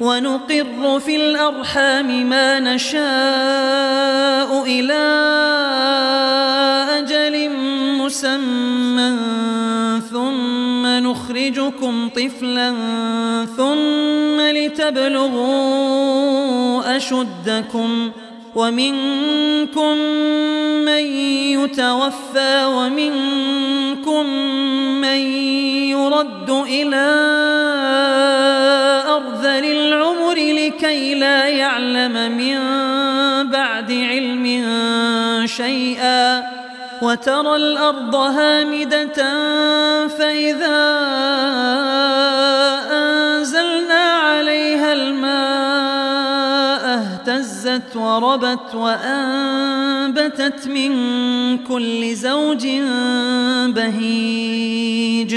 ونقر في الأرحام ما نشاء إلى أجل مسمى ثم نخرجكم طفلا ثم لتبلغوا أشدكم ومنكم من يتوفى ومنكم من يرد إلى أرذل العمر لكي لا يعلم من بعد علم شيئا وترى الأرض هامدة فإذا أنزلنا عليها الماء اهتزت وربت وأنبتت من كل زوج بهيج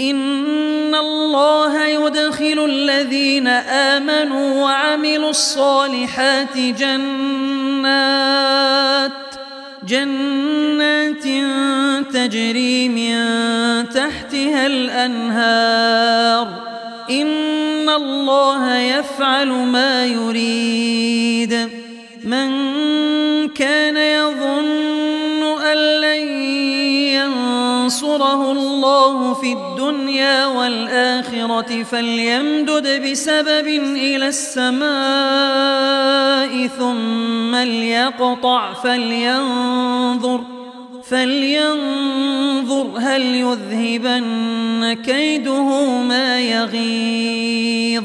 إن الله يدخل الذين آمنوا وعملوا الصالحات جنات جنات تجري من تحتها الأنهار إن الله يفعل ما يريد من كان يظن ينصره الله في الدنيا والآخرة فليمدد بسبب إلى السماء ثم ليقطع فلينظر فلينظر هل يذهبن كيده ما يغيظ.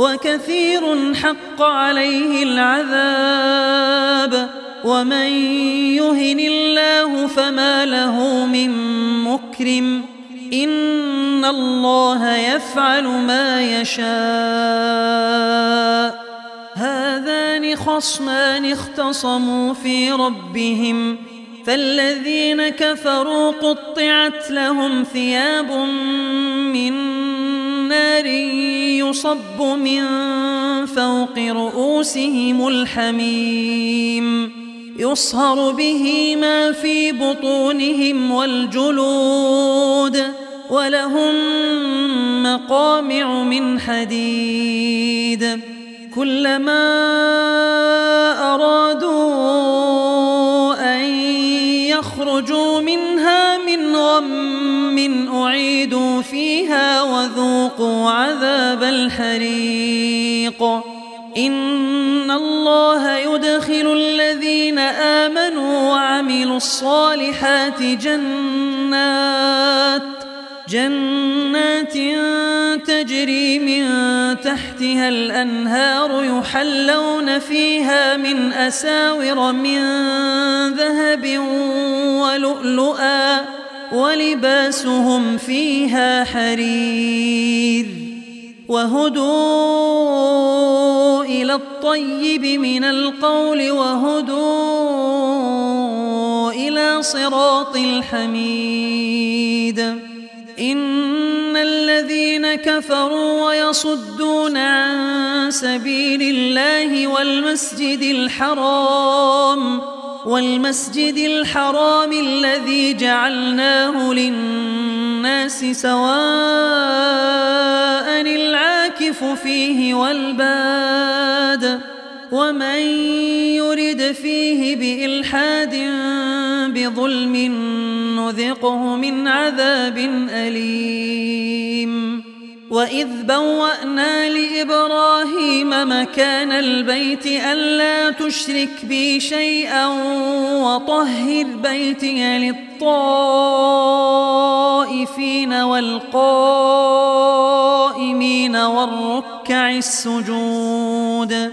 وكثير حق عليه العذاب. ومن يهن الله فما له من مكرم. إن الله يفعل ما يشاء. هذان خصمان اختصموا في ربهم. فالذين كفروا قطعت لهم ثياب من نار يصب من فوق رؤوسهم الحميم يصهر به ما في بطونهم والجلود ولهم مقامع من حديد. كلما أرادوا أن يخرجوا منها من غم أعيدوا فيها وذوقوا عذاب الحريق. إن الله يدخل الذين آمنوا وعملوا الصالحات جنات جنات تجري من تحتها الأنهار يحلون فيها من أساور من ذهب ولؤلؤا. ولباسهم فيها حرير وهدوا إلى الطيب من القول وهدوا إلى صراط الحميد. إن الذين كفروا ويصدون عن سبيل الله والمسجد الحرام والمسجد الحرام الذي جعلناه للناس سواء العاكف فيه والباد ومن يرد فيه بإلحاد بظلم نذقه من عذاب أليم وإذ بوأنا لإبراهيم مكان البيت ألا تشرك بي شيئا وطهر بيتي للطائفين والقائمين والركع السجود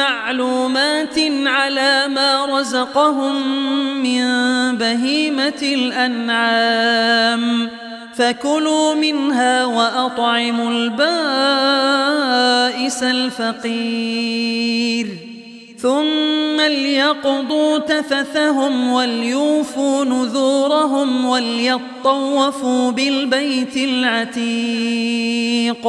معلومات على ما رزقهم من بهيمة الأنعام. فكلوا منها وأطعموا البائس الفقير. ثم ليقضوا تفثهم وليوفوا نذورهم وليطوفوا بالبيت العتيق.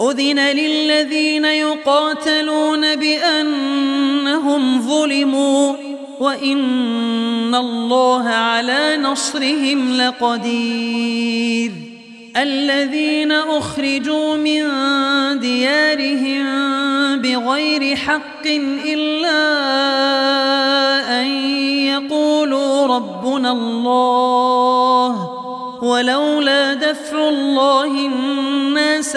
أذن للذين يقاتلون بأنهم ظلموا وإن الله على نصرهم لقدير. الذين أخرجوا من ديارهم بغير حق إلا أن يقولوا ربنا الله ولولا دفع الله الناس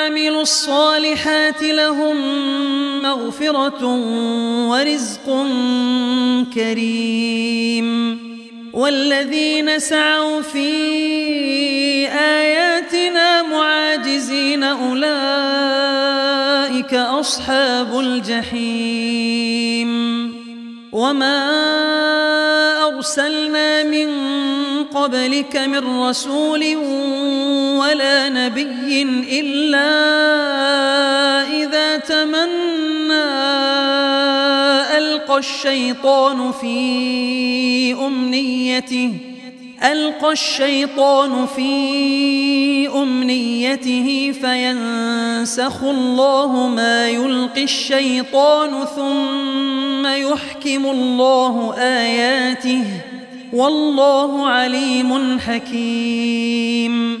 الصالحات لهم مغفرة ورزق كريم. والذين سعوا في آياتنا معاجزين أولئك أصحاب الجحيم. وما أرسلنا من قبلك من رسول ولا نبي إلا إذا تمنى ألقى الشيطان في أمنيته ألقى الشيطان في أمنيته فينسخ الله ما يلقي الشيطان ثم يحكم الله آياته والله عليم حكيم.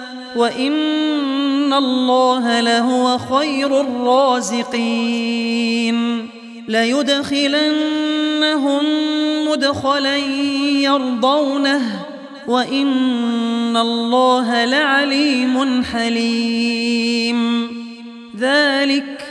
وإن الله لهو خير الرازقين ليدخلنهم مدخلا يرضونه وإن الله لعليم حليم ذلك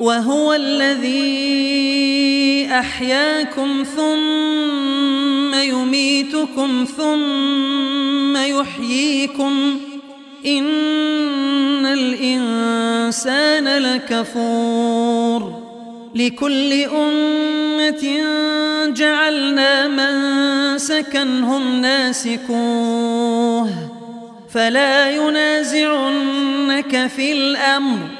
وهو الذي أحياكم ثم يميتكم ثم يحييكم إن الإنسان لكفور لكل أمة جعلنا من سكنهم ناسكوه فلا ينازعنك في الأمر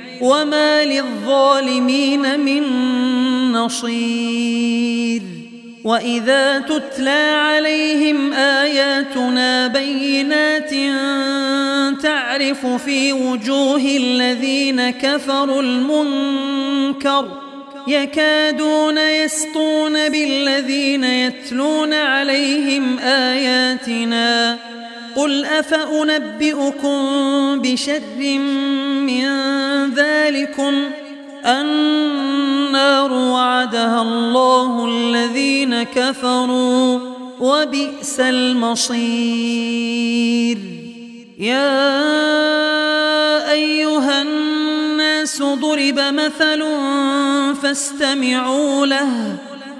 وما للظالمين من نصير. وإذا تتلى عليهم آياتنا بينات تعرف في وجوه الذين كفروا المنكر يكادون يسطون بالذين يتلون عليهم آياتنا قل أفأنبئكم بشر من ذلكم النار وعدها الله الذين كفروا وبئس المصير يا أيها الناس ضرب مثل فاستمعوا له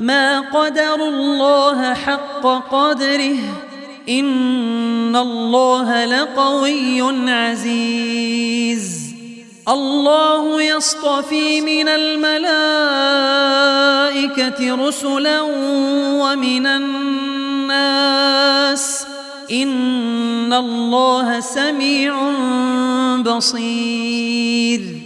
ما قدر الله حق قدره. إن الله لقوي عزيز. الله يصطفي من الملائكة رسلا ومن الناس. إن الله سميع بصير.